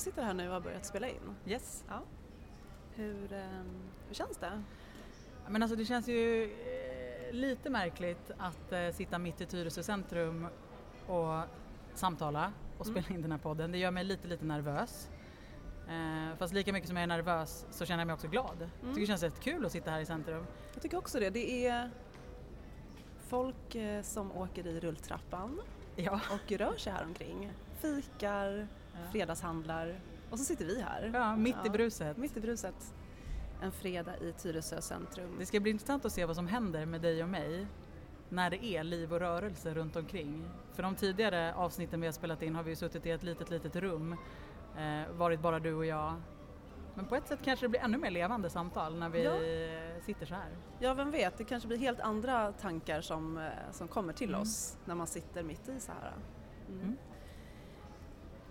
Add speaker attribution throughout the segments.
Speaker 1: sitter här nu och har börjat spela in.
Speaker 2: Yes.
Speaker 1: Ja. Hur, ehm, hur känns det?
Speaker 2: Men alltså det känns ju eh, lite märkligt att eh, sitta mitt i Tyresö centrum och samtala och
Speaker 1: Mm.
Speaker 2: spela in den här podden. Det gör mig lite, lite nervös. Eh, fast lika mycket som jag är nervös så känner jag mig också glad. Jag
Speaker 1: Mm.
Speaker 2: tycker det känns rätt kul att sitta här i centrum.
Speaker 1: Jag tycker också det. Det är folk eh, som åker i rulltrappan
Speaker 2: Ja.
Speaker 1: och rör sig här omkring. Fikar, fredagshandlar och så sitter vi här.
Speaker 2: ja mitt i
Speaker 1: Ja.
Speaker 2: bruset.
Speaker 1: Mitt i bruset. En fredag i Tyresö centrum.
Speaker 2: Det ska bli intressant att se vad som händer med dig och mig när det är liv och rörelse runt omkring. För de tidigare avsnitten vi har spelat in har vi ju suttit i ett litet, litet rum, eh, varit bara du och jag. Men på ett sätt kanske det blir ännu mer levande samtal när vi
Speaker 1: Ja.
Speaker 2: sitter så här.
Speaker 1: Ja, vem vet, det kanske blir helt andra tankar som, eh, som kommer till
Speaker 2: Mm.
Speaker 1: oss när man sitter mitt i så här. Mm.
Speaker 2: Mm.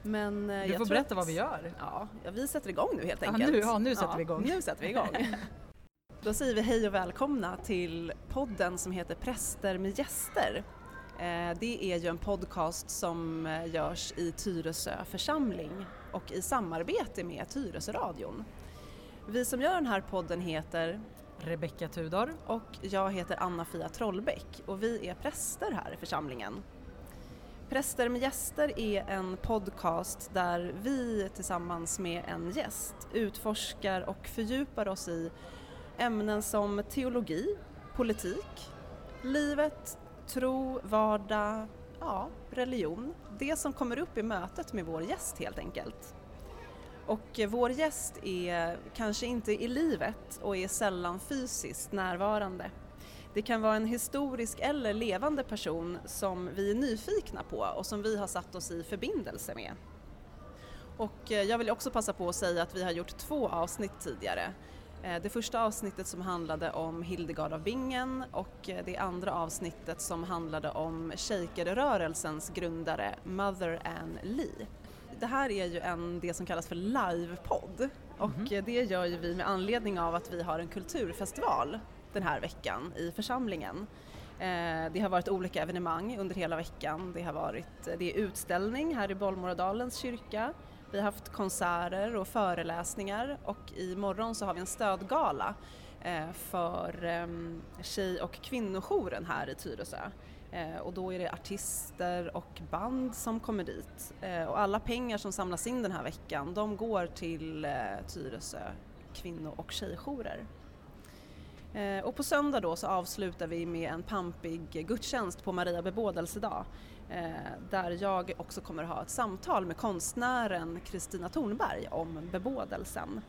Speaker 1: Men eh,
Speaker 2: Du
Speaker 1: jag
Speaker 2: får berätta
Speaker 1: att-
Speaker 2: vad vi gör.
Speaker 1: Ja, ja, vi sätter igång nu helt
Speaker 2: Ja,
Speaker 1: enkelt.
Speaker 2: nu- ja, nu sätter vi igång.
Speaker 1: Nu sätter vi igång. Då säger vi hej och välkomna till podden som heter Präster med gäster. Eh, Det är ju en podcast som eh, görs i Tyresö församling och i samarbete med Tyresöradion. Vi som gör den här podden heter
Speaker 2: Rebecka Tudor.
Speaker 1: och jag heter Anna-Fia Trollbäck och vi är präster här i församlingen. Präster med gäster är en podcast där vi tillsammans med en gäst utforskar och fördjupar oss i ämnen som teologi, politik, livet, tro, vardag, ja, religion. Det som kommer upp i mötet med vår gäst helt enkelt. Och vår gäst är kanske inte i livet och är sällan fysiskt närvarande. Det kan vara en historisk eller levande person som vi är nyfikna på och som vi har satt oss i förbindelse med. Och eh, jag vill också passa på att säga att vi har gjort två avsnitt tidigare. Eh, Det första avsnittet som handlade om Hildegard av Bingen och eh, det andra avsnittet som handlade om shakerrörelsens grundare Mother Ann Lee. Det här är ju en, det som kallas för livepodd och
Speaker 2: Mhm.
Speaker 1: eh, det gör ju vi med anledning av att vi har en kulturfestival den här veckan i församlingen. Eh, det har varit olika evenemang under hela veckan. Det har varit eh, det är utställning här i Bollmoradalens kyrka. Vi har haft konserter och föreläsningar och imorgon så har vi en stödgala eh, för ehm, tjej och kvinnojouren här i Tyresö. Och då är det artister och band som kommer dit. Och alla pengar som samlas in den här veckan de går till Tyresö kvinno och tjejjourer. Eh, och på söndag då så avslutar vi med en pampig gudstjänst på Maria bebådelsedag eh, där jag också kommer ha ett samtal med konstnären Kristina Thornberg om bebådelsen.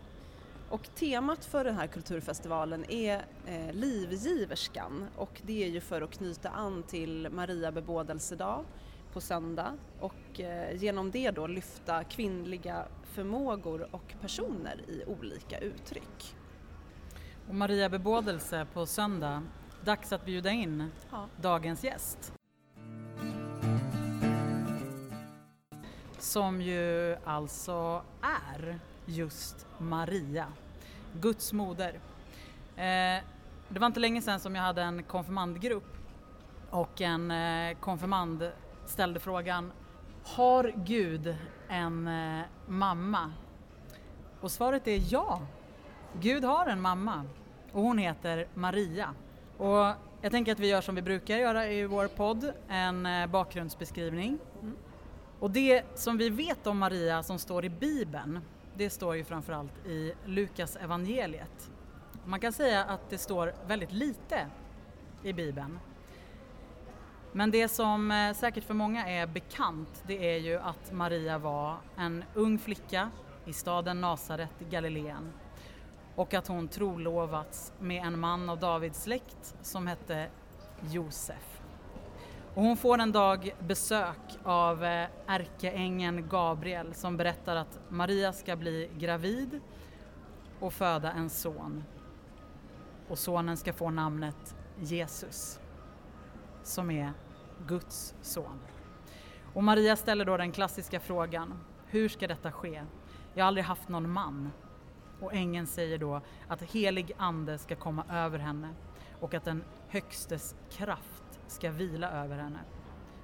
Speaker 1: Och temat för den här kulturfestivalen är eh, Livgiverskan och det är ju för att knyta an till Maria bebådelsedag på söndag och eh, genom det då lyfta kvinnliga förmågor och personer i olika uttryck.
Speaker 2: Och Maria bebådelse på söndag. Dags att bjuda in
Speaker 1: Ja.
Speaker 2: dagens gäst. Som ju alltså är just Maria, Guds moder. Eh, det var inte länge sedan som jag hade en konfirmandgrupp och en eh, konfirmand ställde frågan Har Gud en eh, mamma? Och svaret är ja. Gud har en mamma och hon heter Maria. Och jag tänker att vi gör som vi brukar göra i vår podd, en eh, bakgrundsbeskrivning.
Speaker 1: Mm.
Speaker 2: Och det som vi vet om Maria som står i Bibeln, det står ju framförallt i Lukas evangeliet. Man kan säga att det står väldigt lite i Bibeln. Men det som eh, säkert för många är bekant, det är ju att Maria var en ung flicka i staden Nasaret i Galileen och att hon trolovats med en man av Davids släkt som hette Josef. Och hon får en dag besök av eh, ärkeängeln Gabriel som berättar att Maria ska bli gravid och föda en son. Och sonen ska få namnet Jesus, som är Guds son. Och Maria ställer då den klassiska frågan, hur ska detta ske? Jag har aldrig haft någon man. Och ängeln säger då att helig ande ska komma över henne och att den högstes kraft ska vila över henne.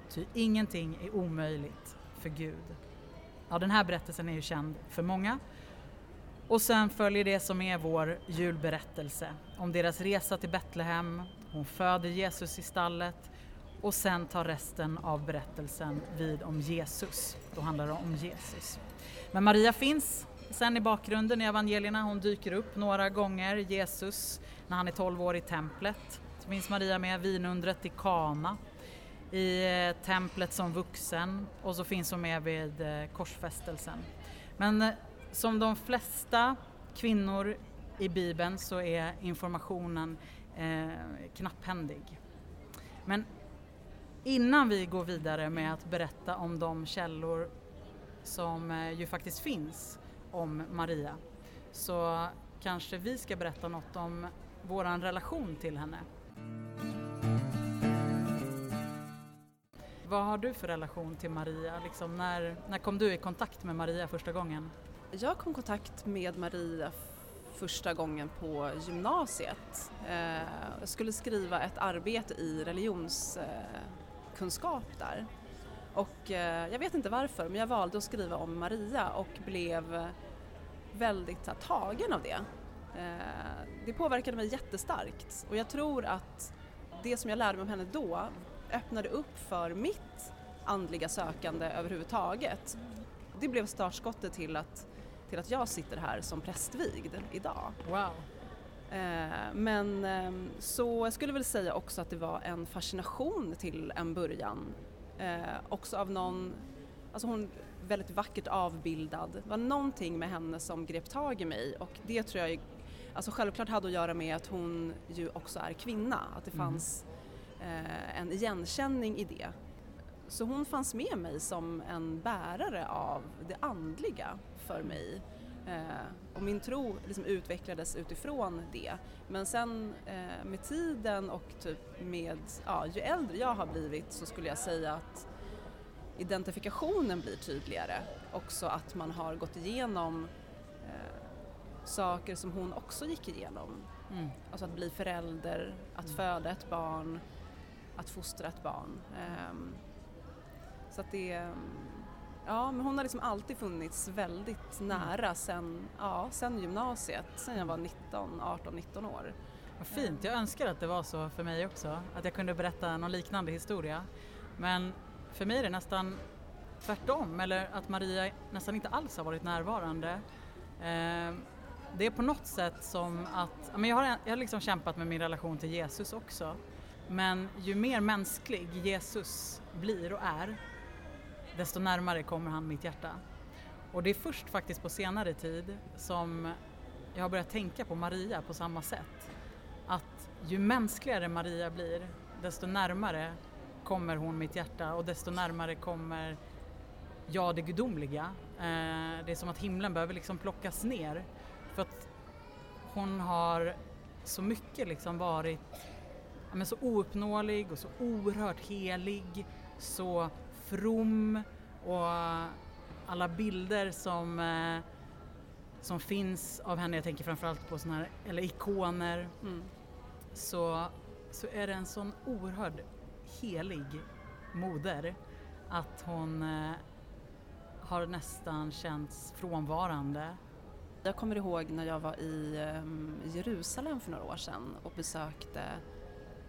Speaker 2: Ty ingenting är omöjligt för Gud. ja, den här berättelsen är ju känd för många. Och sen följer det som är vår julberättelse om deras resa till Betlehem, hon föder Jesus i stallet och sen tar resten av berättelsen vid om Jesus. Då handlar det om Jesus. Men Maria finns sen i bakgrunden i evangelierna, hon dyker upp några gånger. Jesus, när han är 12 år i templet, så finns Maria med, vinundret i Kana, i eh, templet som vuxen och så finns hon med vid eh, korsfästelsen. Men eh, som de flesta kvinnor i Bibeln så är informationen eh, knapphändig. Men innan vi går vidare med att berätta om de källor som ju faktiskt finns om Maria så kanske vi ska berätta något om vår relation till henne. Vad har du för relation till Maria? Liksom när, när kom du i kontakt med Maria första gången?
Speaker 1: Jag kom i kontakt med Maria första gången på gymnasiet. Eh, jag skulle skriva ett arbete i religionskunskap där. Och eh, jag vet inte varför, men jag valde att skriva om Maria och blev väldigt tagen av det. Eh, det påverkade mig jättestarkt och jag tror att det som jag lärde mig om henne då öppnade upp för mitt andliga sökande överhuvudtaget. Det blev startskottet till att, till att jag sitter här som prästvigd idag.
Speaker 2: Wow!
Speaker 1: Eh, men eh, så jag skulle väl säga också att det var en fascination till en början. Eh, också av någon, alltså hon väldigt vackert avbildad. Det var någonting med henne som grep tag i mig och det tror jag alltså självklart hade att göra med att hon ju också är kvinna, att det fanns eh, en igenkänning i det. Så hon fanns med mig som en bärare av det andliga för mig. Eh, och min tro liksom utvecklades utifrån det. Men sen eh, med tiden och typ med, ja, ju äldre jag har blivit så skulle jag säga att identifikationen blir tydligare. Också att man har gått igenom eh, saker som hon också gick igenom.
Speaker 2: Mm.
Speaker 1: Alltså att bli förälder, att föda ett barn, att fostra ett barn. Ehm, så att det, ja men hon har liksom alltid funnits väldigt nära sen, ja, sen gymnasiet, sen jag var 19, 18, 19 år.
Speaker 2: Vad fint, jag önskar att det var så för mig också, att jag kunde berätta någon liknande historia. Men för mig är det nästan tvärtom, eller att Maria nästan inte alls har varit närvarande. Eh, det är på något sätt som att, men jag har, jag har liksom kämpat med min relation till Jesus också. Men ju mer mänsklig Jesus blir och är, desto närmare kommer han mitt hjärta. Och det är först faktiskt på senare tid som jag har börjat tänka på Maria på samma sätt. Att ju mänskligare Maria blir, desto närmare kommer hon mitt hjärta och desto närmare kommer jag det gudomliga. Eh, det är som att himlen behöver liksom plockas ner för att hon har så mycket liksom varit men så ouppnåelig och så oerhört helig, så from och alla bilder som, eh, som finns av henne, jag tänker framförallt på sådana här, eller ikoner,
Speaker 1: Mm.
Speaker 2: så, så är det en sån oerhörd helig moder att hon eh, har nästan känts frånvarande.
Speaker 1: Jag kommer ihåg när jag var i ehm, Jerusalem för några år sedan och besökte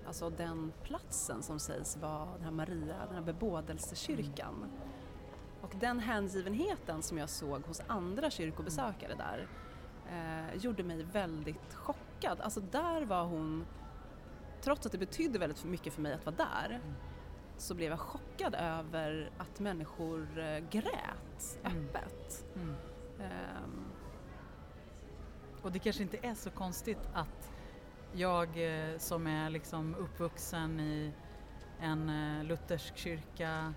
Speaker 1: alltså den platsen som sägs vara den här Maria, den här bebådelsekyrkan. Och den hängivenheten som jag såg hos andra kyrkobesökare där eh, gjorde mig väldigt chockad. Alltså där var hon, trots att det betydde väldigt mycket för mig att vara där, så blev jag chockad över att människor eh, grät
Speaker 2: Mm.
Speaker 1: öppet.
Speaker 2: Mm.
Speaker 1: Ehm,
Speaker 2: Och det kanske inte är så konstigt att jag eh, som är liksom uppvuxen i en eh, luthersk kyrka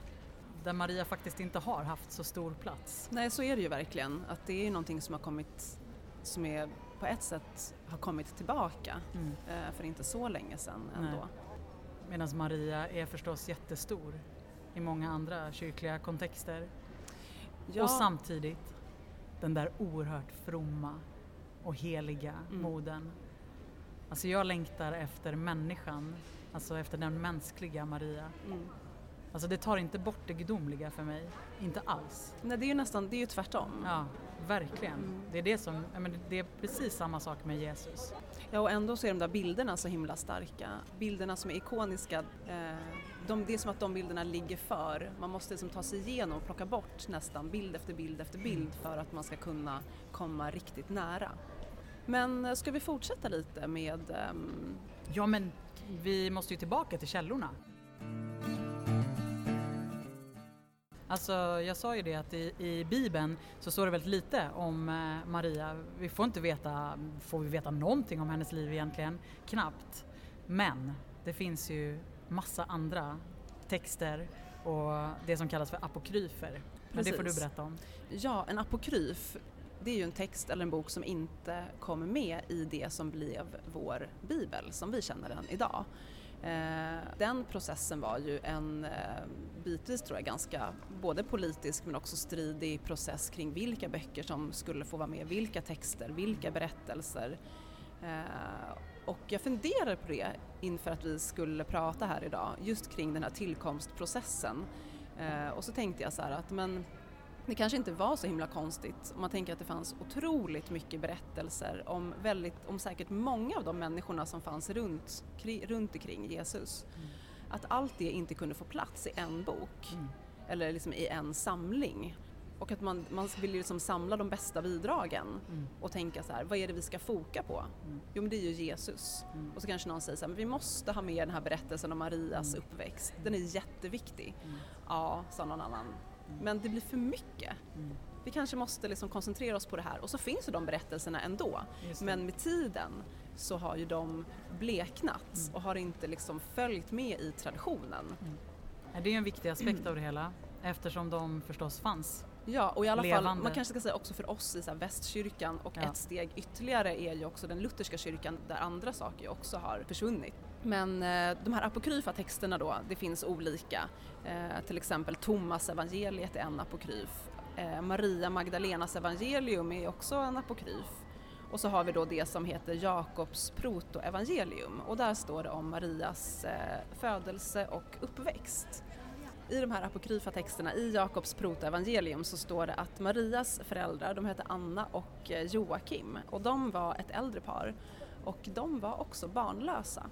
Speaker 2: där Maria faktiskt inte har haft så stor plats.
Speaker 1: Nej, så är det ju verkligen. Att det är ju någonting som har kommit, som är på ett sätt har kommit tillbaka
Speaker 2: Mm.
Speaker 1: eh, för inte så länge sedan ändå.
Speaker 2: Medan Maria är förstås jättestor i många andra kyrkliga kontexter.
Speaker 1: Ja,
Speaker 2: Och samtidigt den där oerhört fromma och heliga
Speaker 1: Mm.
Speaker 2: moden. Alltså jag längtar efter människan, alltså efter den mänskliga Maria.
Speaker 1: mm,
Speaker 2: Alltså det tar inte bort det gudomliga för mig, inte alls.
Speaker 1: Nej, det är ju nästan, det är ju tvärtom.
Speaker 2: Ja, verkligen.
Speaker 1: Mm.
Speaker 2: Det är det som, men det är precis samma sak med Jesus.
Speaker 1: Ja, och ändå så är de där bilderna så himla starka. Bilderna som är ikoniska, eh, de, det är som att de bilderna ligger för. Man måste liksom ta sig igenom och plocka bort nästan bild efter bild efter bild för att man ska kunna komma riktigt nära. Men eh, ska vi fortsätta lite med ehm,
Speaker 2: Ja, men vi måste ju tillbaka till källorna. Alltså, jag sa ju det att i, i Bibeln så står det väldigt lite om eh, Maria. Vi får inte veta, får vi veta någonting om hennes liv egentligen? Knappt. Men det finns ju massa andra texter och det som kallas för apokryfer. Men det får du berätta om.
Speaker 1: Ja, en apokryf, det är ju en text eller en bok som inte kommer med i det som blev vår bibel som vi känner den idag. Eh, den processen var ju en eh, bitvis tror jag ganska både politisk men också stridig process kring vilka böcker som skulle få vara med, vilka texter, vilka berättelser. Eh, och jag funderar på det inför att vi skulle prata här idag, just kring den här tillkomstprocessen. Och så tänkte jag så här att men det kanske inte var så himla konstigt om man tänker att det fanns otroligt mycket berättelser om, väldigt, om säkert många av de människorna som fanns runt, kri, runt omkring Jesus. Att allt det inte kunde få plats i en bok
Speaker 2: Mm.
Speaker 1: eller liksom i en samling. Och att man, man vill ju liksom samla de bästa bidragen
Speaker 2: Mm.
Speaker 1: och tänka så här, vad är det vi ska foka på?
Speaker 2: Mm.
Speaker 1: Jo men det är ju Jesus.
Speaker 2: Mm.
Speaker 1: Och så kanske någon säger så här, men vi måste ha med den här berättelsen om Marias
Speaker 2: Mm.
Speaker 1: uppväxt. Den är jätteviktig.
Speaker 2: Mm.
Speaker 1: Ja, sa någon annan. Men det blir för mycket.
Speaker 2: Mm.
Speaker 1: Vi kanske måste liksom koncentrera oss på det här och så finns ju de berättelserna ändå. Men med tiden så har ju de bleknat
Speaker 2: Mm.
Speaker 1: och har inte liksom följt med i traditionen.
Speaker 2: Ja, Det är en viktig aspekt av det hela eftersom de förstås fanns.
Speaker 1: Ja, och i alla fall,
Speaker 2: Levande.
Speaker 1: man kanske ska säga också för oss i så västkyrkan och
Speaker 2: Ja.
Speaker 1: ett steg ytterligare är ju också den lutherska kyrkan där andra saker också har försvunnit. Men eh, de här apokryfa texterna då, det finns olika. Eh, till exempel Thomas evangeliet är en apokryf. Eh, Maria Magdalenas evangelium är också en apokryf. Och så har vi då det som heter Jakobs protoevangelium och där står det om Marias födelse och uppväxt. I de här apokryfa texterna i Jakobs protoevangelium så står det att Marias föräldrar, de hette Anna och eh, Joakim och de var ett äldre par och de var också barnlösa.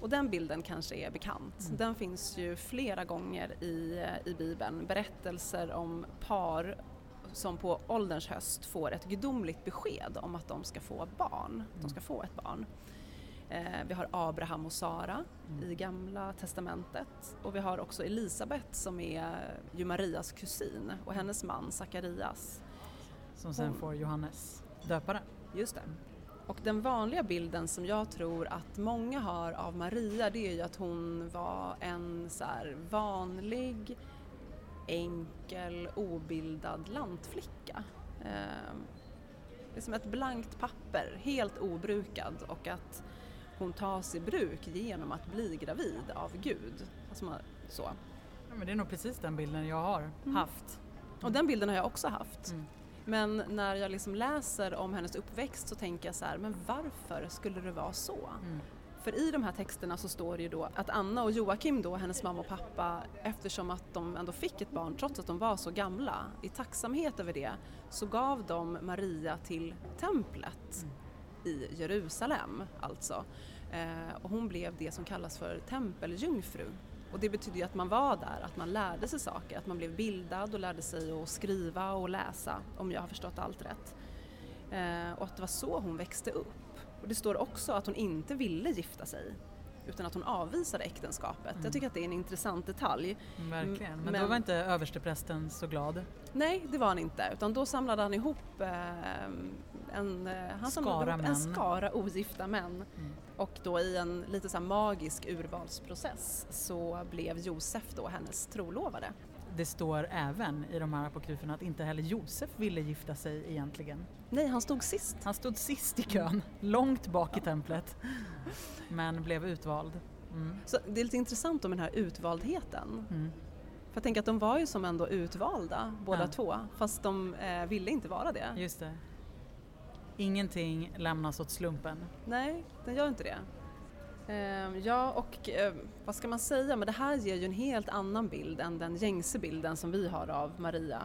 Speaker 1: Och den bilden kanske är bekant.
Speaker 2: Mm.
Speaker 1: Den finns ju flera gånger i, eh, i Bibeln. Berättelser om par som på ålderns höst får ett gudomligt besked om att de ska få barn. De ska få ett barn. Eh, vi har Abraham och Sara
Speaker 2: Mm.
Speaker 1: i Gamla Testamentet och vi har också Elisabet som är ju Marias kusin och hennes man Sakarias.
Speaker 2: Som sen
Speaker 1: Hon-
Speaker 2: får Johannes döparen.
Speaker 1: Just det. Och den vanliga bilden som jag tror att många har av Maria det är ju att hon var en så vanlig, enkel, obildad lantflicka. Eh, det är som ett blankt papper, helt obrukad och att hon tas i bruk genom att bli gravid av Gud. Alltså man, så.
Speaker 2: Ja, men det är nog precis den bilden jag har
Speaker 1: Mm.
Speaker 2: haft.
Speaker 1: Och den bilden har jag också haft.
Speaker 2: Mm.
Speaker 1: Men när jag liksom läser om hennes uppväxt så tänker jag så här, men varför skulle det vara så?
Speaker 2: Mm.
Speaker 1: För i de här texterna så står det ju då att Anna och Joakim då, hennes mamma och pappa, eftersom att de ändå fick ett barn trots att de var så gamla, i tacksamhet över det så gav de Maria till templet i Jerusalem alltså. Eh, och hon blev det som kallas för tempeljungfru. Och det betyder ju att man var där, att man lärde sig saker, att man blev bildad och lärde sig att skriva och läsa, om jag har förstått allt rätt. Eh, och att det var så hon växte upp. Och det står också att hon inte ville gifta sig utan att hon avvisade äktenskapet.
Speaker 2: Mm.
Speaker 1: Jag tycker att det är en intressant detalj.
Speaker 2: Mm, Verkligen. Men,
Speaker 1: men-
Speaker 2: då var inte översteprästen så glad.
Speaker 1: Nej, det var han inte, utan då samlade han ihop eh, en, eh, han
Speaker 2: Skara
Speaker 1: ihop en skara ogifta män
Speaker 2: Mm.
Speaker 1: och då i en lite så magisk urvalsprocess så blev Josef då hennes trolovade.
Speaker 2: Det står även i de här apokryferna att inte heller Josef ville gifta sig egentligen.
Speaker 1: Nej, han stod sist.
Speaker 2: Han stod sist i kön, långt bak i templet. Men blev utvald. Mm.
Speaker 1: Så det är lite intressant om den här utvaldheten.
Speaker 2: Mm.
Speaker 1: För jag tänker att de var ju som ändå utvalda båda
Speaker 2: Ja.
Speaker 1: två fast de eh, ville inte vara det.
Speaker 2: Just det. Ingenting lämnas åt slumpen.
Speaker 1: Nej, den gör inte det. Ehm, ja, och eh, vad ska man säga, men det här ger ju en helt annan bild än den gängse bilden som vi har av Maria.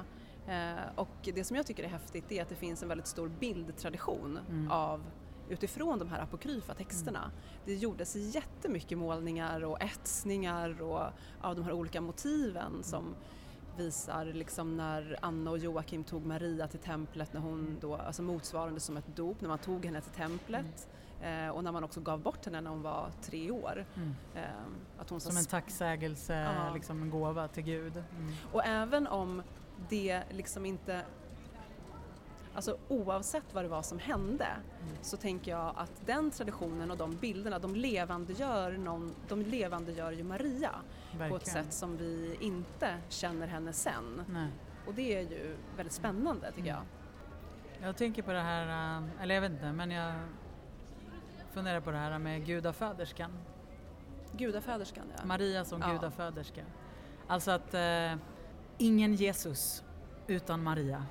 Speaker 1: Ehm, och det som jag tycker är häftigt är att det finns en väldigt stor bildtradition mm. av utifrån de här apokryfa texterna. Mm. Det gjordes jättemycket målningar och etsningar och, av de här olika motiven mm. som visar liksom när Anna och Joakim tog Maria till templet, när hon då, alltså motsvarande som ett dop, när man tog henne till templet. Mm. Eh, och när man också gav bort henne när hon var tre år. Mm.
Speaker 2: Eh, att hon som en tacksägelse, ja. liksom en gåva till Gud. Mm.
Speaker 1: Och även om det liksom inte Alltså oavsett vad det var som hände mm. så tänker jag att den traditionen och de bilderna de levandegör, någon, de levandegör ju Maria Verkligen. på ett sätt som vi inte känner henne sen. Nej. Och det är ju väldigt spännande tycker mm.
Speaker 2: jag. Jag tänker på det här, äh, eller jag vet inte, men jag funderar på det här med gudaföderskan.
Speaker 1: Gudaföderskan ja.
Speaker 2: Maria som ja. gudaföderska. Alltså att eh, ingen Jesus utan Maria.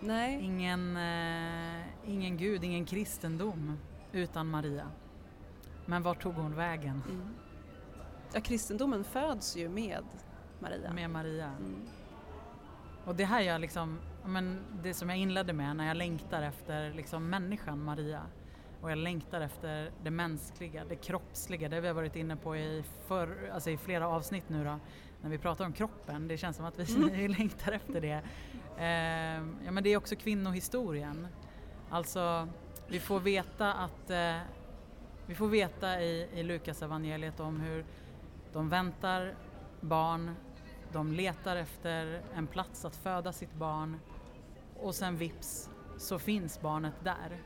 Speaker 1: Nej.
Speaker 2: Ingen, eh, ingen gud, ingen kristendom utan Maria. Men var tog hon vägen? Mm.
Speaker 1: Ja, kristendomen föds ju med Maria.
Speaker 2: Med Maria. Mm. Och det här jag liksom, men det som jag inledde med när jag längtar efter liksom människan Maria och jag längtar efter det mänskliga, det kroppsliga, det vi har varit inne på i, för, alltså i flera avsnitt nu då, när vi pratar om kroppen. Det känns som att vi mm. längtar efter det. Eh, ja, men det är också kvinnohistorien. Alltså, vi får veta att eh, vi får veta i, i Lukas evangeliet om hur de väntar barn, de letar efter en plats att föda sitt barn och sen vips så finns barnet där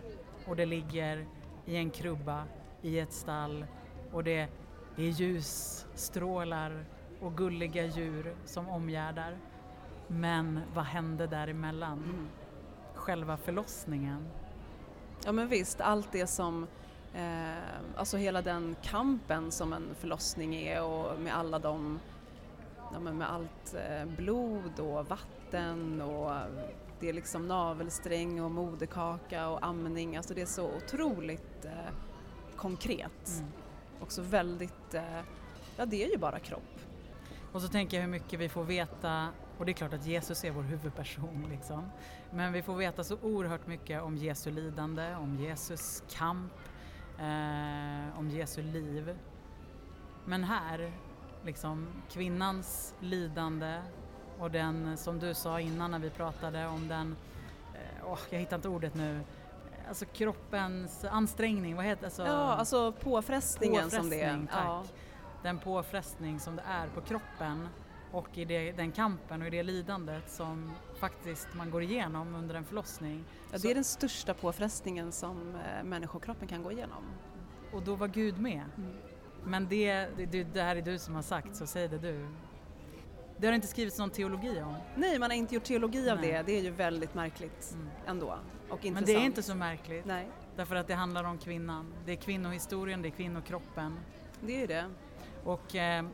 Speaker 2: och det ligger i en krubba i ett stall och det är ljusstrålar och gulliga djur som omgärdar. Men vad hände däremellan? Mm. Själva förlossningen?
Speaker 1: Ja men visst, allt det som, eh, alltså hela den kampen som en förlossning är och med alla de, ja, men med allt eh, blod och vatten och det är liksom navelsträng och moderkaka och amning, alltså det är så otroligt eh, konkret. Mm. Också väldigt, eh, ja det är ju bara kropp.
Speaker 2: Och så tänker jag hur mycket vi får veta, och det är klart att Jesus är vår huvudperson liksom, men vi får veta så oerhört mycket om Jesu lidande, om Jesus kamp, eh, om Jesu liv. Men här, liksom kvinnans lidande och den, som du sa innan när vi pratade om den, eh, oh, jag hittar inte ordet nu, alltså kroppens ansträngning, vad heter det?
Speaker 1: Alltså, ja, alltså påfrestningen
Speaker 2: påfrestning,
Speaker 1: som det är.
Speaker 2: Tack. Ja den påfrestning som det är på kroppen och i det, den kampen och i det lidandet som faktiskt man går igenom under en förlossning.
Speaker 1: Ja, det är den största påfrestningen som eh, människokroppen kan gå igenom.
Speaker 2: Och då var Gud med. Mm. Men det, det, det här är du som har sagt, så säg det du. Det har inte skrivits någon teologi om?
Speaker 1: Nej, man har inte gjort teologi av Nej. det. Det är ju väldigt märkligt mm. ändå. Och
Speaker 2: Men det är inte så märkligt. Nej. Därför att det handlar om kvinnan. Det är kvinnohistorien, det är kvinnokroppen.
Speaker 1: Det är ju det.
Speaker 2: Och eh,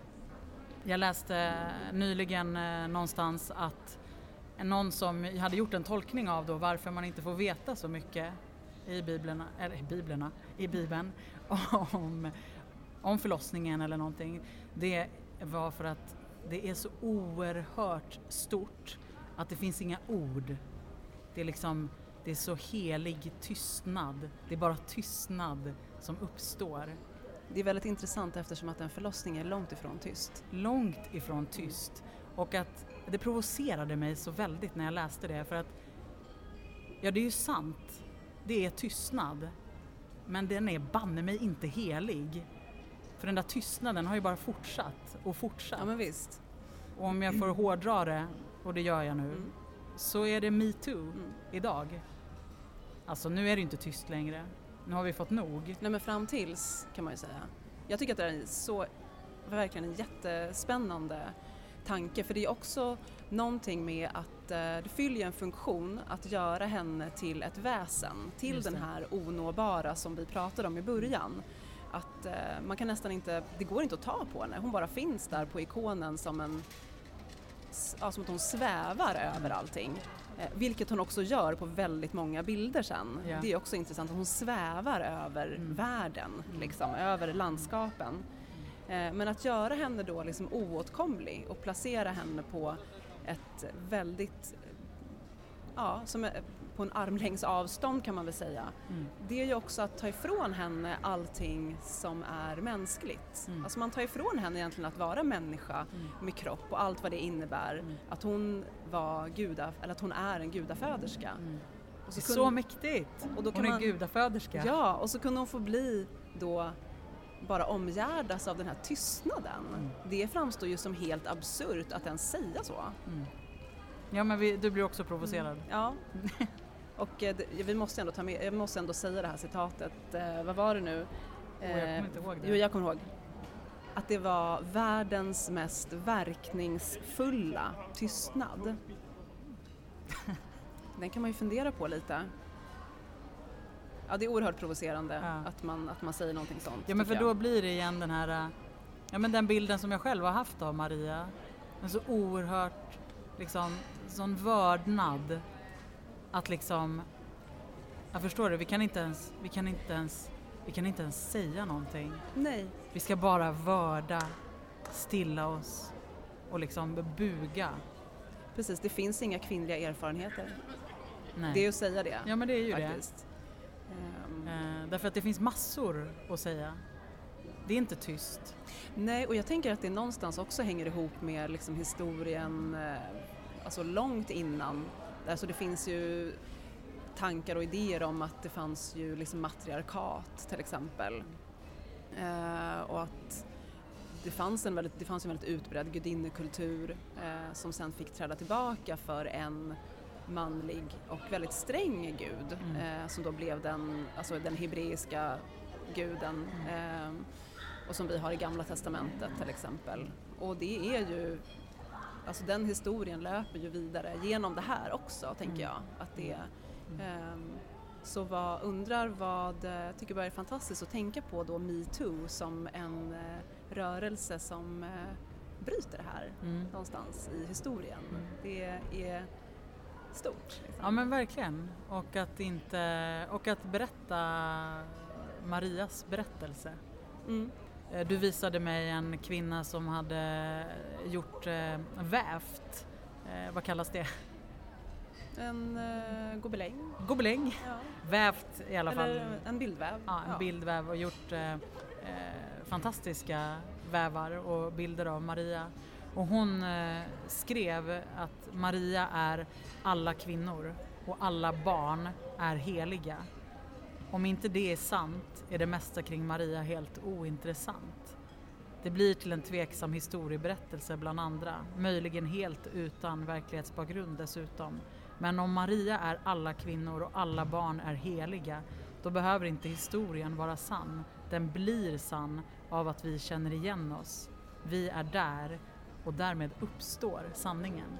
Speaker 2: jag läste nyligen eh, någonstans att någon som hade gjort en tolkning av då varför man inte får veta så mycket i biblerna, eller i biblerna, i bibeln om, om förlossningen eller någonting. Det var för att det är så oerhört stort att det finns inga ord. Det är liksom, det är så helig tystnad. Det är bara tystnad som uppstår.
Speaker 1: Det är väldigt intressant eftersom att en förlossning är långt ifrån tyst.
Speaker 2: Långt ifrån tyst. Och att det provocerade mig så väldigt när jag läste det för att ja, det är ju sant. Det är tystnad. Men den är banne mig inte helig. För den där tystnaden har ju bara fortsatt och fortsatt.
Speaker 1: Ja men visst.
Speaker 2: Och om jag får hårdra det, och det gör jag nu, mm. så är det metoo mm. idag. Alltså nu är det inte tyst längre. Nu har vi fått nog.
Speaker 1: Nej men fram tills kan man ju säga. Jag tycker att det är så, verkligen en jättespännande tanke för det är också någonting med att eh, det fyller en funktion att göra henne till ett väsen, till den här onåbara som vi pratade om i början. Att eh, man kan nästan inte, det går inte att ta på henne, hon bara finns där på ikonen som en ja, som att hon svävar över allting. Eh, vilket hon också gör på väldigt många bilder sen.
Speaker 2: Ja.
Speaker 1: Det är också intressant, hon svävar över
Speaker 2: Mm.
Speaker 1: världen, liksom, över landskapen. Eh, men att göra henne då liksom oåtkomlig och placera henne på ett väldigt, ja, som på en armlängds avstånd kan man väl säga.
Speaker 2: Mm.
Speaker 1: Det är ju också att ta ifrån henne allting som är mänskligt.
Speaker 2: Mm.
Speaker 1: Alltså man tar ifrån henne egentligen att vara människa
Speaker 2: Mm.
Speaker 1: med kropp och allt vad det innebär.
Speaker 2: Mm.
Speaker 1: Att hon var guda, eller att hon är en gudaföderska.
Speaker 2: Mm.
Speaker 1: Och kunde-
Speaker 2: så mäktigt!
Speaker 1: och då kan
Speaker 2: Hon är
Speaker 1: man-
Speaker 2: gudaföderska.
Speaker 1: Ja, och så kunde hon få bli då bara omgärdas av den här tystnaden.
Speaker 2: Mm.
Speaker 1: Det framstår ju som helt absurt att ens säga så.
Speaker 2: Mm. Ja men vi, du blir också provocerad.
Speaker 1: Ja. Och eh, det- vi måste ändå ta med, jag måste ändå säga det här citatet, eh, vad var det nu?
Speaker 2: jag kommer
Speaker 1: Eh,
Speaker 2: inte ihåg det.
Speaker 1: Jo, jag kommer ihåg. Att det var världens mest verkningsfulla tystnad. Den kan man ju fundera på lite. Ja, det är oerhört provocerande
Speaker 2: Ja.
Speaker 1: att, man, att man säger någonting sånt.
Speaker 2: Ja men för
Speaker 1: jag.
Speaker 2: då blir det igen den här, ja men den bilden som jag själv har haft av Maria. En så oerhört, liksom, sån vördnad. Att liksom, jag förstår det, vi kan inte ens, vi kan inte ens, vi kan inte ens säga någonting.
Speaker 1: Nej,
Speaker 2: Vi ska bara vörda, stilla oss och liksom buga.
Speaker 1: precis. Det finns inga kvinnliga erfarenheter.
Speaker 2: Nej.
Speaker 1: Det är att säga det.
Speaker 2: ja men det är ju
Speaker 1: faktiskt.
Speaker 2: Det. Eh, därför att det finns massor att säga. Det är inte tyst.
Speaker 1: Nej, och jag tänker att det någonstans också hänger ihop med liksom historien, eh, alltså långt innan. Alltså det finns ju tankar och idéer om att det fanns ju liksom matriarkat till exempel. Eh, och att det fanns en väldigt, det fanns en väldigt utbredd gudinnekultur eh, som sen fick träda tillbaka för en manlig och väldigt sträng gud
Speaker 2: Mm.
Speaker 1: eh, som då blev den, alltså den hebreiska guden eh, och som vi har i Gamla Testamentet till exempel. Och det är ju, alltså den historien löper ju vidare genom det här också tänker
Speaker 2: Mm.
Speaker 1: jag. Att det,
Speaker 2: Mm.
Speaker 1: så vad, undrar vad, eh, jag tycker bara är fantastiskt att tänka på då metoo som en eh, rörelse som eh, bryter det här
Speaker 2: Mm.
Speaker 1: någonstans i historien.
Speaker 2: Mm.
Speaker 1: Det är stort. Liksom.
Speaker 2: Ja men verkligen. Och att, inte, och att berätta Marias berättelse.
Speaker 1: Mm.
Speaker 2: Eh, Du visade mig en kvinna som hade gjort eh, vävt, eh, vad kallas det?
Speaker 1: En uh, gobeläng.
Speaker 2: Gobeläng.
Speaker 1: Ja.
Speaker 2: Vävt i alla fall.
Speaker 1: Eller en bildväv.
Speaker 2: Ja, en bildväv och gjort eh, eh, fantastiska vävar och bilder av Maria. Och hon eh, skrev att Maria är alla kvinnor och alla barn är heliga. Om inte det är sant är det mesta kring Maria helt ointressant. Det blir till en tveksam historieberättelse bland andra, möjligen helt utan verklighetsbakgrund dessutom. Men om Maria är alla kvinnor och alla barn är heliga, då behöver inte historien vara sann. Den blir sann av att vi känner igen oss. Vi är där och därmed uppstår sanningen.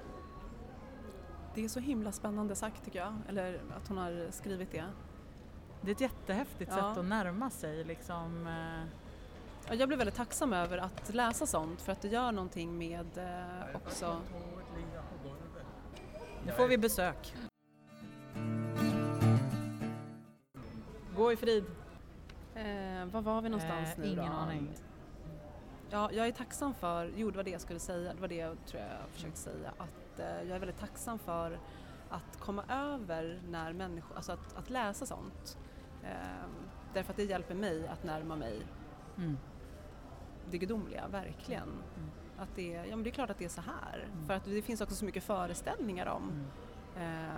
Speaker 1: Det är så himla spännande sagt tycker jag, eller att hon har skrivit det.
Speaker 2: Det är ett jättehäftigt
Speaker 1: Ja.
Speaker 2: sätt att närma sig liksom. eh,
Speaker 1: Ja, Jag blir väldigt tacksam över att läsa sånt för att det gör någonting med eh, också
Speaker 2: Nu får vi besök. Gå i frid.
Speaker 1: Eh, var var vi någonstans
Speaker 2: Eh,
Speaker 1: nu
Speaker 2: ingen
Speaker 1: då?
Speaker 2: aning.
Speaker 1: Ja, jag är tacksam för, jo det var det jag skulle säga, det var det jag tror jag försökte säga, att eh, jag är väldigt tacksam för att komma över när människor, alltså att, att läsa sånt. Eh, därför att det hjälper mig att närma mig
Speaker 2: Mm.
Speaker 1: det gudomliga, verkligen.
Speaker 2: Mm.
Speaker 1: Att det, ja, men det är klart att det är så här.
Speaker 2: Mm.
Speaker 1: För att det finns också så mycket föreställningar om
Speaker 2: Mm.
Speaker 1: eh,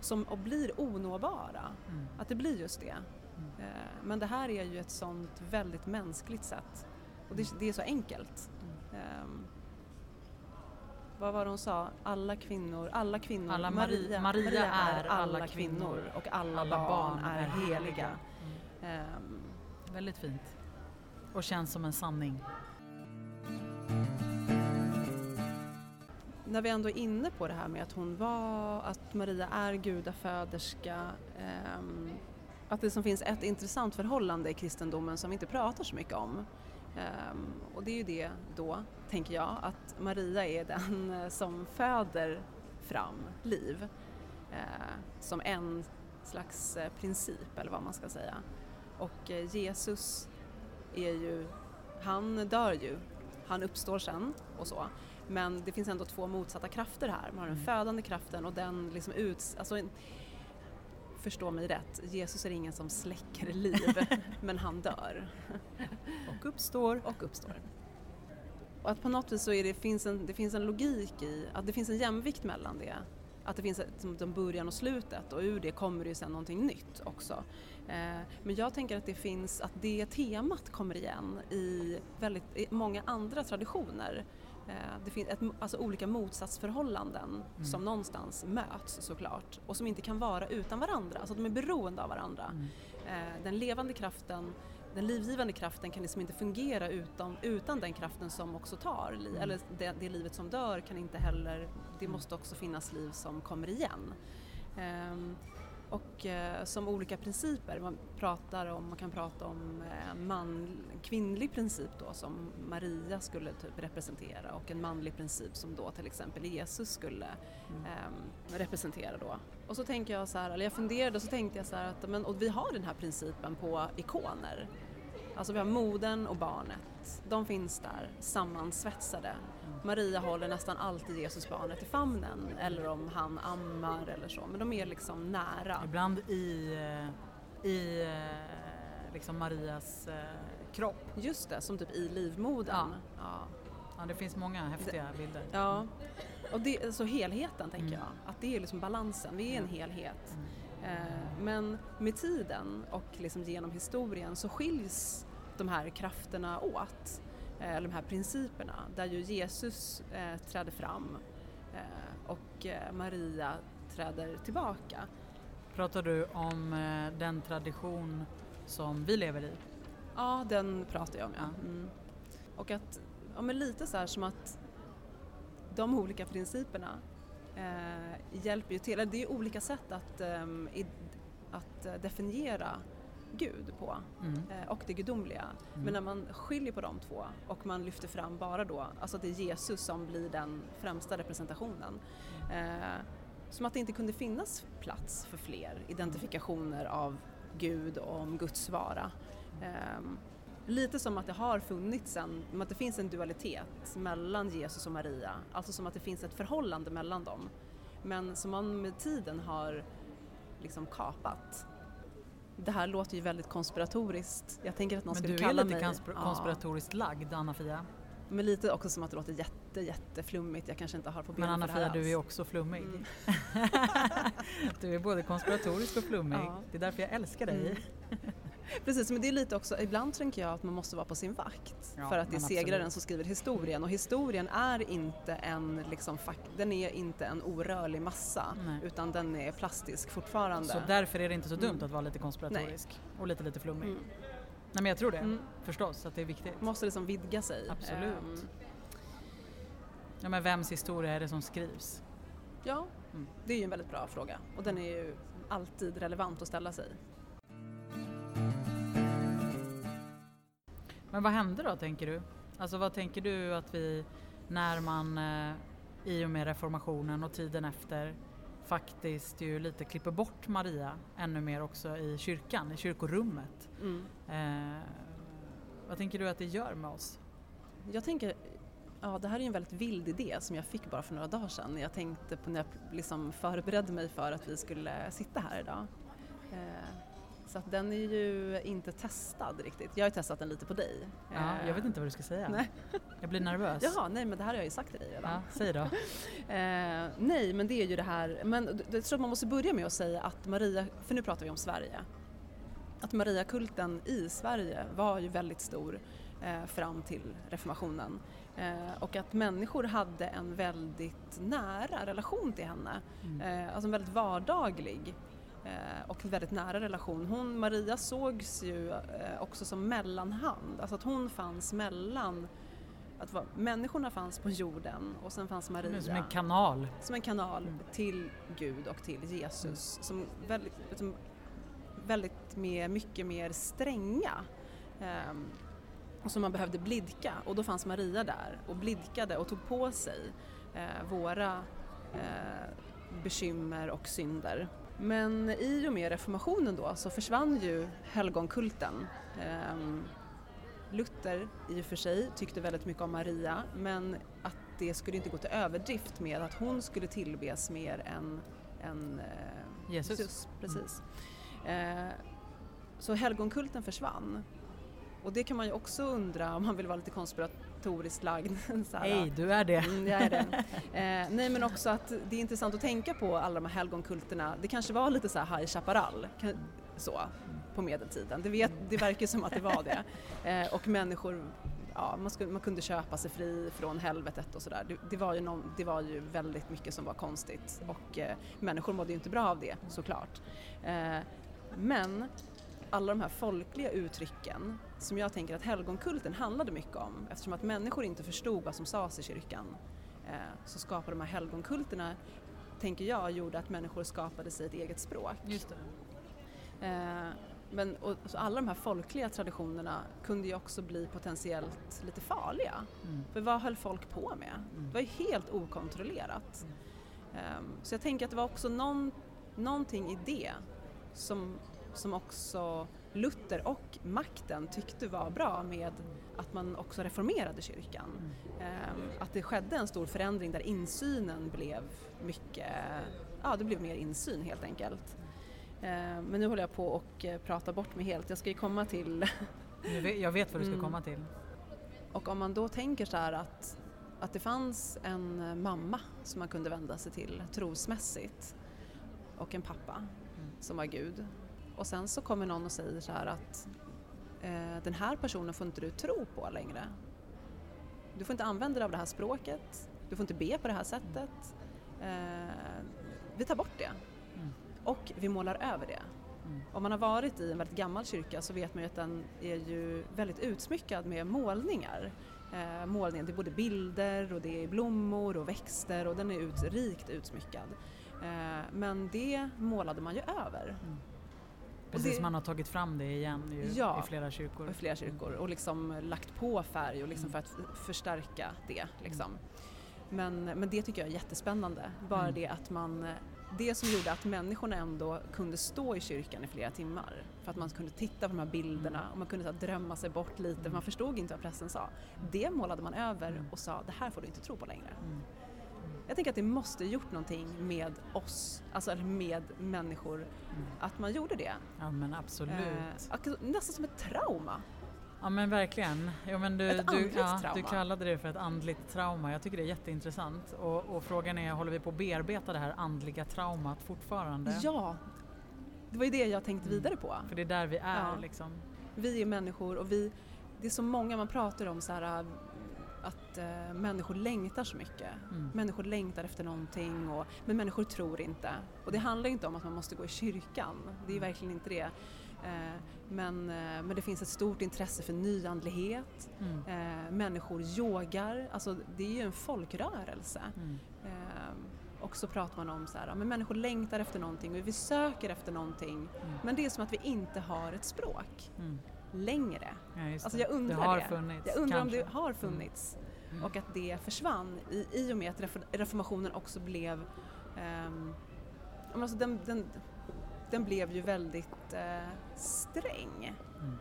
Speaker 1: som och blir onåbara.
Speaker 2: Mm.
Speaker 1: Att det blir just det.
Speaker 2: Mm.
Speaker 1: Eh, men det här är ju ett sånt väldigt mänskligt sätt. Och det, det är så enkelt.
Speaker 2: Mm.
Speaker 1: Ehm, vad var det hon sa? Alla kvinnor, alla kvinnor,
Speaker 2: Alla Maria- Maria är alla kvinnor.
Speaker 1: och alla,
Speaker 2: Alla
Speaker 1: barn,
Speaker 2: barn
Speaker 1: är
Speaker 2: är
Speaker 1: heliga.
Speaker 2: heliga.
Speaker 1: Ehm,
Speaker 2: Väldigt fint. Och känns som en sanning.
Speaker 1: När vi ändå är inne på det här med att hon var, att Maria är gudaföderska, eh, att det som finns ett intressant förhållande i kristendomen som vi inte pratar så mycket om, Eh, och det är ju det då, tänker jag, att Maria är den eh, som föder fram liv eh, som en slags eh, princip eller vad man ska säga. Och eh, Jesus är ju, han dör ju, han uppstår sen och så. Men det finns ändå två motsatta krafter här. Man har den mm. födande kraften och den liksom ut, alltså en, förstå mig rätt, Jesus är ingen som släcker liv, men han dör.
Speaker 2: och uppstår.
Speaker 1: Och uppstår. Och att på något vis så det, finns en, det finns en logik i, att det finns en jämvikt mellan det. Att det finns ett, början och slutet och ur det kommer det ju sen någonting nytt också. Eh, men jag tänker att det finns, att det temat kommer igen i väldigt i många andra traditioner. Eh, det finns ett, alltså olika motsatsförhållanden mm. som någonstans möts såklart och som inte kan vara utan varandra, alltså de är beroende av varandra. Mm. Eh, den levande kraften, den livgivande kraften kan liksom inte fungera utan, utan den kraften som också tar liv, mm. eller det, det, livet som dör kan inte heller, det mm. måste också finnas liv som kommer igen. Och eh, som olika principer. Man, pratar om, man kan prata om eh, man, kvinnlig princip då som Maria skulle typ representera och en manlig princip som då till exempel Jesus skulle mm. eh, representera då. Och så tänker jag så här, eller jag funderade och så tänkte jag så här att men, och vi har den här principen på ikoner. Alltså vi har modern och barnet, de finns där sammansvetsade Maria håller nästan alltid Jesusbarnet i famnen eller om han ammar eller så, men de är liksom nära.
Speaker 2: Ibland i, eh, i eh, liksom Marias eh, kropp.
Speaker 1: Just det, som typ i livmodern.
Speaker 2: Ja. ja. ja det finns många häftiga bilder.
Speaker 1: Ja, och det, alltså helheten tänker mm. jag, att det är liksom balansen, vi är en helhet. Mm. Men med tiden och liksom genom historien så skiljs de här krafterna åt. Eh, eller de här principerna där ju Jesus eh, träder fram eh, och eh, Maria träder tillbaka.
Speaker 2: Pratar du om eh, den tradition som vi lever i?
Speaker 1: Ja, den pratar jag om ja. Mm. Och att, ja men lite så här som att de olika principerna eh, hjälper ju till, det är olika sätt att, ehm, i, att definiera Gud på mm. eh, och det gudomliga. Mm. Men när man skiljer på de två och man lyfter fram bara då, alltså att det är Jesus som blir den främsta representationen. Eh, som att det inte kunde finnas plats för fler identifikationer av Gud och om Guds vara. Lite som att det har funnits en, att det finns en dualitet mellan Jesus och Maria, alltså som att det finns ett förhållande mellan dem. Men som man med tiden har liksom kapat det här låter ju väldigt konspiratoriskt. Jag tänker att någon skulle kalla mig...
Speaker 2: Men du är lite mig... konspiratoriskt ja. lagd, Anna-Fia.
Speaker 1: Men lite också som att det låter jätte, jätteflummigt. Jag kanske inte har på
Speaker 2: Men Anna-Fia, du är också flummig. Mm. du är både konspiratorisk och flummig. Ja. Det är därför jag älskar dig. Mm.
Speaker 1: Precis, men det är lite också, ibland tänker jag att man måste vara på sin vakt ja, för att det är segraren som skriver historien och historien är inte en, liksom, den är inte en orörlig massa Nej. utan den är plastisk fortfarande.
Speaker 2: Så därför är det inte så dumt mm. att vara lite konspiratorisk Nej. och lite lite flummig? Mm. Nej men jag tror det, mm. förstås, att det är viktigt.
Speaker 1: Man måste liksom vidga sig.
Speaker 2: Absolut. Um. Ja men vems historia är det som skrivs?
Speaker 1: Ja, mm. det är ju en väldigt bra fråga och den är ju alltid relevant att ställa sig.
Speaker 2: Men vad hände då tänker du? Alltså vad tänker du att vi, när man eh, i och med reformationen och tiden efter faktiskt ju lite klipper bort Maria ännu mer också i kyrkan, i kyrkorummet. Mm. Eh, vad tänker du att det gör med oss?
Speaker 1: Jag tänker, ja det här är en väldigt vild idé som jag fick bara för några dagar sedan. Jag tänkte på när jag liksom förberedde mig för att vi skulle sitta här idag. Eh, så att den är ju inte testad riktigt. Jag har ju testat den lite på dig.
Speaker 2: Ja, jag vet inte vad du ska säga. Nej. Jag blir nervös.
Speaker 1: Jaha, nej men det här har jag ju sagt till dig redan.
Speaker 2: Ja, säg då.
Speaker 1: eh, nej men det är ju det här, men jag tror att man måste börja med att säga att Maria, för nu pratar vi om Sverige, att Mariakulten i Sverige var ju väldigt stor eh, fram till reformationen. Eh, och att människor hade en väldigt nära relation till henne, mm. alltså en väldigt vardaglig och en väldigt nära relation. Hon, Maria sågs ju eh, också som mellanhand, alltså att hon fanns mellan att var, människorna fanns på jorden och sen fanns Maria.
Speaker 2: Som en kanal.
Speaker 1: Som en kanal mm. till Gud och till Jesus. Mm. Som väldigt, som väldigt mer, mycket mer stränga. Um, och som man behövde blidka och då fanns Maria där och blidkade och tog på sig eh, våra eh, bekymmer och synder. Men i och med reformationen då så försvann ju helgonkulten. Eh, Luther i och för sig tyckte väldigt mycket om Maria men att det skulle inte gå till överdrift med att hon skulle tillbes mer än, än eh,
Speaker 2: Jesus.
Speaker 1: Jesus. Precis. Eh, så helgonkulten försvann. Och det kan man ju också undra om man vill vara lite konspiratoriskt lagd.
Speaker 2: Hej, du är det.
Speaker 1: Mm, jag är det. Eh, nej men också att det är intressant att tänka på alla de här helgonkulterna. Det kanske var lite så här High Chaparral, så, på medeltiden. Det, vet, det verkar som att det var det. Eh, och människor, ja, man, skulle, man kunde köpa sig fri från helvetet och sådär. Det, det, var ju någon, det var ju väldigt mycket som var konstigt och eh, människor mådde ju inte bra av det såklart. Eh, men alla de här folkliga uttrycken som jag tänker att helgonkulten handlade mycket om eftersom att människor inte förstod vad som sades i kyrkan eh, så skapade de här helgonkulterna, tänker jag, gjorde att människor skapade sig ett eget språk.
Speaker 2: Just det.
Speaker 1: Eh, men och, så alla de här folkliga traditionerna kunde ju också bli potentiellt lite farliga.
Speaker 2: Mm.
Speaker 1: För vad höll folk på med?
Speaker 2: Mm.
Speaker 1: Det var ju helt okontrollerat. Ehm, så jag tänker att det var också någon, någonting i det som, som också Luther och makten tyckte var bra med att man också reformerade kyrkan. Ehm, att det skedde en stor förändring där insynen blev mycket, ja det blev mer insyn helt enkelt. Ehm, men nu håller jag på och eh, prata bort mig helt, jag ska ju komma till
Speaker 2: Jag vet vad du ska
Speaker 1: Mm.
Speaker 2: komma till.
Speaker 1: Och om man då tänker så här att, att det fanns en eh, mamma som man kunde vända sig till trosmässigt och en pappa som var Gud. Och sen så kommer någon och säger så här att eh, den här personen får inte du tro på längre. Du får inte använda dig av det här språket, du får inte be på det här sättet. Eh, vi tar bort det.
Speaker 2: Mm.
Speaker 1: Och vi målar över det.
Speaker 2: Mm.
Speaker 1: Om man har varit i en väldigt gammal kyrka så vet man ju att den är ju väldigt utsmyckad med målningar. Eh, målningen, det är både bilder och det är blommor och växter och den är ut, rikt utsmyckad. Eh, men det målade man ju över
Speaker 2: Precis,
Speaker 1: det-
Speaker 2: man har tagit fram det igen ju,
Speaker 1: Ja.
Speaker 2: i flera kyrkor.
Speaker 1: i flera kyrkor och liksom lagt på färg och liksom
Speaker 2: Mm.
Speaker 1: för att förstärka det. Liksom. Men, men det tycker jag är jättespännande. Bara
Speaker 2: Mm.
Speaker 1: det att man det som gjorde att människorna ändå kunde stå i kyrkan i flera timmar. För att man kunde titta på de här bilderna
Speaker 2: Mm.
Speaker 1: och man kunde så här, drömma sig bort lite. Man förstod inte vad prästen sa. Det målade man över
Speaker 2: Mm.
Speaker 1: och sa det här får du inte tro på längre. Jag tänker att det måste gjort någonting med oss, alltså med människor,
Speaker 2: Mm.
Speaker 1: att man gjorde det.
Speaker 2: Ja men absolut.
Speaker 1: Eh, ak- nästan som ett trauma.
Speaker 2: Ja men verkligen. Ja, men du,
Speaker 1: Ett
Speaker 2: du, ja,
Speaker 1: trauma.
Speaker 2: du kallade det för ett andligt trauma. Jag tycker det är jätteintressant. Och, och frågan är, håller vi på att bearbeta det här andliga traumat fortfarande?
Speaker 1: Ja, det var ju det jag tänkte
Speaker 2: Mm.
Speaker 1: vidare på.
Speaker 2: För det är där vi är
Speaker 1: Ja.
Speaker 2: liksom.
Speaker 1: Vi är människor och vi, det är så många man pratar om så här, att äh, människor längtar så mycket.
Speaker 2: Mm.
Speaker 1: Människor längtar efter någonting och, men människor tror inte. Och det handlar inte om att man måste gå i kyrkan, det är
Speaker 2: Mm.
Speaker 1: verkligen inte det. Eh, Men, eh, men det finns ett stort intresse för nyandlighet,
Speaker 2: Mm.
Speaker 1: eh, människor yogar, alltså det är ju en folkrörelse.
Speaker 2: Mm.
Speaker 1: Eh, Och så pratar man om så här, men människor längtar efter någonting och vi söker efter någonting.
Speaker 2: Mm.
Speaker 1: Men det är som att vi inte har ett språk
Speaker 2: Mm.
Speaker 1: Längre.
Speaker 2: Ja, just
Speaker 1: Alltså jag undrar
Speaker 2: det har
Speaker 1: det.
Speaker 2: funnits.
Speaker 1: Jag undrar om
Speaker 2: kanske.
Speaker 1: det har funnits
Speaker 2: Mm.
Speaker 1: och att det försvann i, i och med att refor- reformationen också blev men alltså den, den, den blev ju väldigt eh, sträng.
Speaker 2: Mm.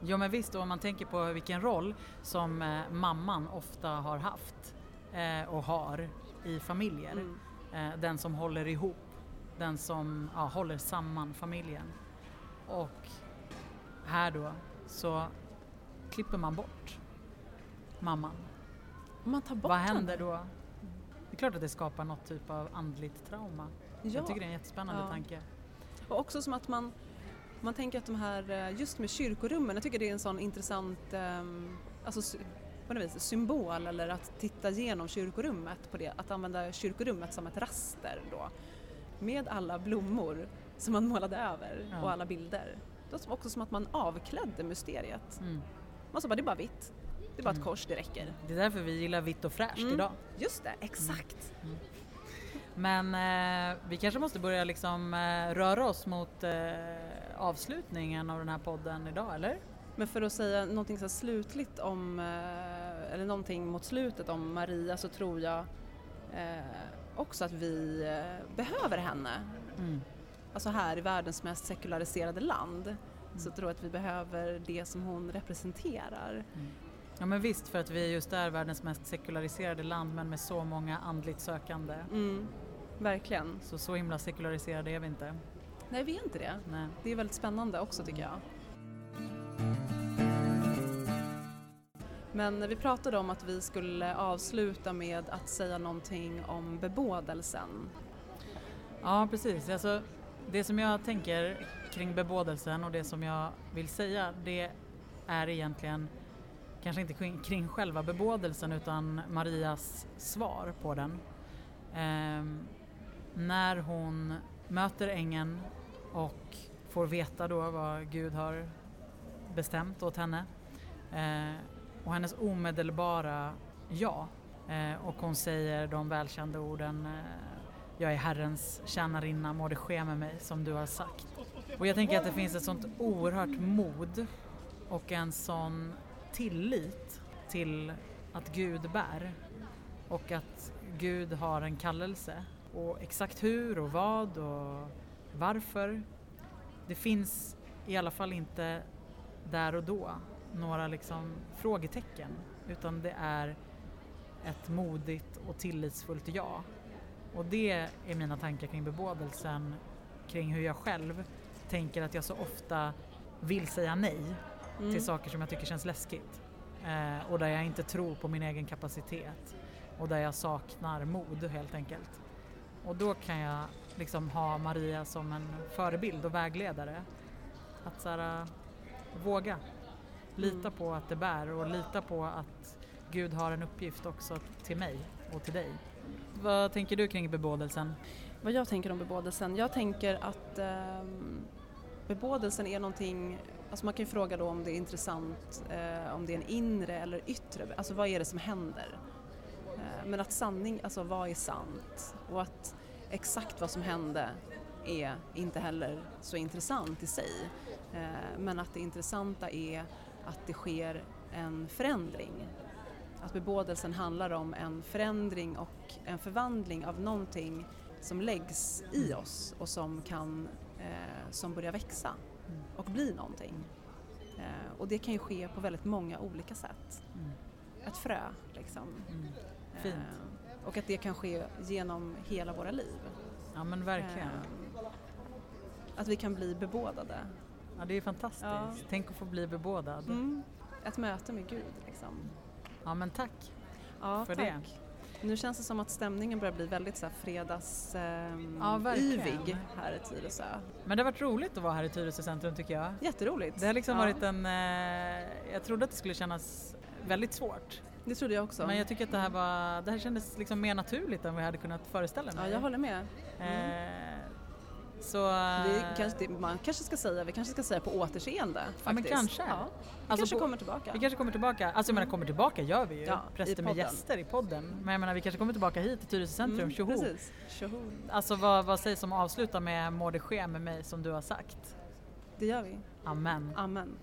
Speaker 2: Ja men visst, och om man tänker på vilken roll som eh, mamman ofta har haft eh, och har i familjer.
Speaker 1: Mm.
Speaker 2: Eh, den som håller ihop, den som ja, håller samman familjen. Och här då så klipper man bort mamman.
Speaker 1: Man tar bort
Speaker 2: Vad händer då? Det är klart att det skapar något typ av andligt trauma.
Speaker 1: Ja.
Speaker 2: Jag tycker det är en jättespännande
Speaker 1: Ja.
Speaker 2: tanke.
Speaker 1: Och också som att man, man tänker att de här, eh, just med kyrkorummen, jag tycker det är en sån intressant ehm, alltså, sy- på något vis, symbol eller att titta igenom kyrkorummet på det, att använda kyrkorummet som ett raster då. Med alla blommor som man målade över
Speaker 2: Ja.
Speaker 1: och alla bilder. Det var också som att man avklädde mysteriet.
Speaker 2: Mm.
Speaker 1: Man sa bara, det är bara vitt. Det är bara ett
Speaker 2: Mm.
Speaker 1: kors, det räcker.
Speaker 2: Det är därför vi gillar vitt och fräscht
Speaker 1: Mm.
Speaker 2: idag.
Speaker 1: Just det, exakt.
Speaker 2: Men eh, vi kanske måste börja liksom eh, röra oss mot eh, avslutningen av den här podden idag, eller?
Speaker 1: Men Men för att säga någonting så slutligt om, eh, eller någonting mot slutet om Maria så tror jag eh, också att vi eh, behöver henne. Mm. Alltså här i världens mest sekulariserade land mm. så tror jag att vi behöver det som hon representerar. Mm.
Speaker 2: Ja men visst för att vi just är världens mest sekulariserade land men med så många andligt sökande.
Speaker 1: Mm. Verkligen.
Speaker 2: Så så himla sekulariserade är vi inte.
Speaker 1: Nej vi är inte det.
Speaker 2: Nej.
Speaker 1: Det är väldigt spännande också tycker jag. Men vi pratade om att vi skulle avsluta med att säga någonting om bebådelsen.
Speaker 2: Ja precis, alltså, det som jag tänker kring bebådelsen och det som jag vill säga det är egentligen kanske inte kring, kring själva bebådelsen utan Marias svar på den. Eh, när hon möter ängeln och får veta då vad Gud har bestämt åt henne eh, och hennes omedelbara ja eh, och hon säger de välkända orden eh, jag är Herrens tjänarinna, må det ske med mig som du har sagt. Och jag tänker att det finns ett sånt oerhört mod och en sån tillit till att Gud bär och att Gud har en kallelse och exakt hur och vad och varför. Det finns i alla fall inte där och då några liksom frågetecken utan det är ett modigt och tillitsfullt ja. Och det är mina tankar kring bebådelsen, kring hur jag själv tänker att jag så ofta vill säga nej mm. till saker som jag tycker känns läskigt. Eh, och där jag inte tror på min egen kapacitet och där jag saknar mod helt enkelt. Och då kan jag liksom ha Maria som en förebild och vägledare. Att så här, våga Lita mm. på att det bär och lita på att Gud har en uppgift också till mig och till dig. Vad tänker du kring bebådelsen?
Speaker 1: Vad jag tänker om bebådelsen? Jag tänker att eh, bebådelsen är någonting, alltså man kan ju fråga då om det är intressant, eh, om det är en inre eller yttre, alltså vad är det som händer? Eh, men att sanning, alltså vad är sant? Och att exakt vad som hände är inte heller så intressant i sig. Eh, men att det intressanta är att det sker en förändring. Att bebådelsen handlar om en förändring och en förvandling av någonting som läggs i oss och som kan eh, som börjar växa och bli någonting. Eh, och det kan ju ske på väldigt många olika sätt. Mm. Ett frö liksom. Mm.
Speaker 2: Fint. Eh,
Speaker 1: och att det kan ske genom hela våra liv.
Speaker 2: Ja men verkligen.
Speaker 1: Eh, att vi kan bli bebådade
Speaker 2: Ja, det är fantastiskt. Ja. Tänk att få bli bebådad.
Speaker 1: Mm. Ett möte med Gud liksom.
Speaker 2: Ja, men tack
Speaker 1: ja,
Speaker 2: för
Speaker 1: tack.
Speaker 2: det.
Speaker 1: Nu känns det som att stämningen börjar bli väldigt så här fredags ehm, ja, yvig här i Tyresö.
Speaker 2: Men det har varit roligt att vara här i Tyresö centrum tycker jag.
Speaker 1: Jätteroligt.
Speaker 2: Det har liksom ja. varit en, eh, jag trodde att det skulle kännas väldigt svårt.
Speaker 1: Det trodde jag också.
Speaker 2: Men jag tycker att det här, var, det här kändes liksom mer naturligt än vad jag hade kunnat föreställa mig.
Speaker 1: Ja, jag håller med. Mm.
Speaker 2: Eh, så,
Speaker 1: vi kanske, man kanske ska säga, vi kanske ska säga på återseende faktiskt.
Speaker 2: Ja men kanske. Ja.
Speaker 1: Vi alltså kanske på, kommer tillbaka.
Speaker 2: Vi kanske kommer tillbaka, alltså jag menar kommer tillbaka gör vi ju, ja, präster med gäster i podden. Men jag menar vi kanske kommer tillbaka hit till Tyresö centrum, mm, tjoho.
Speaker 1: Precis, tjoho.
Speaker 2: Alltså vad, vad sägs om att avsluta med må det ske med mig som du har sagt?
Speaker 1: Det gör vi.
Speaker 2: Amen.
Speaker 1: Amen.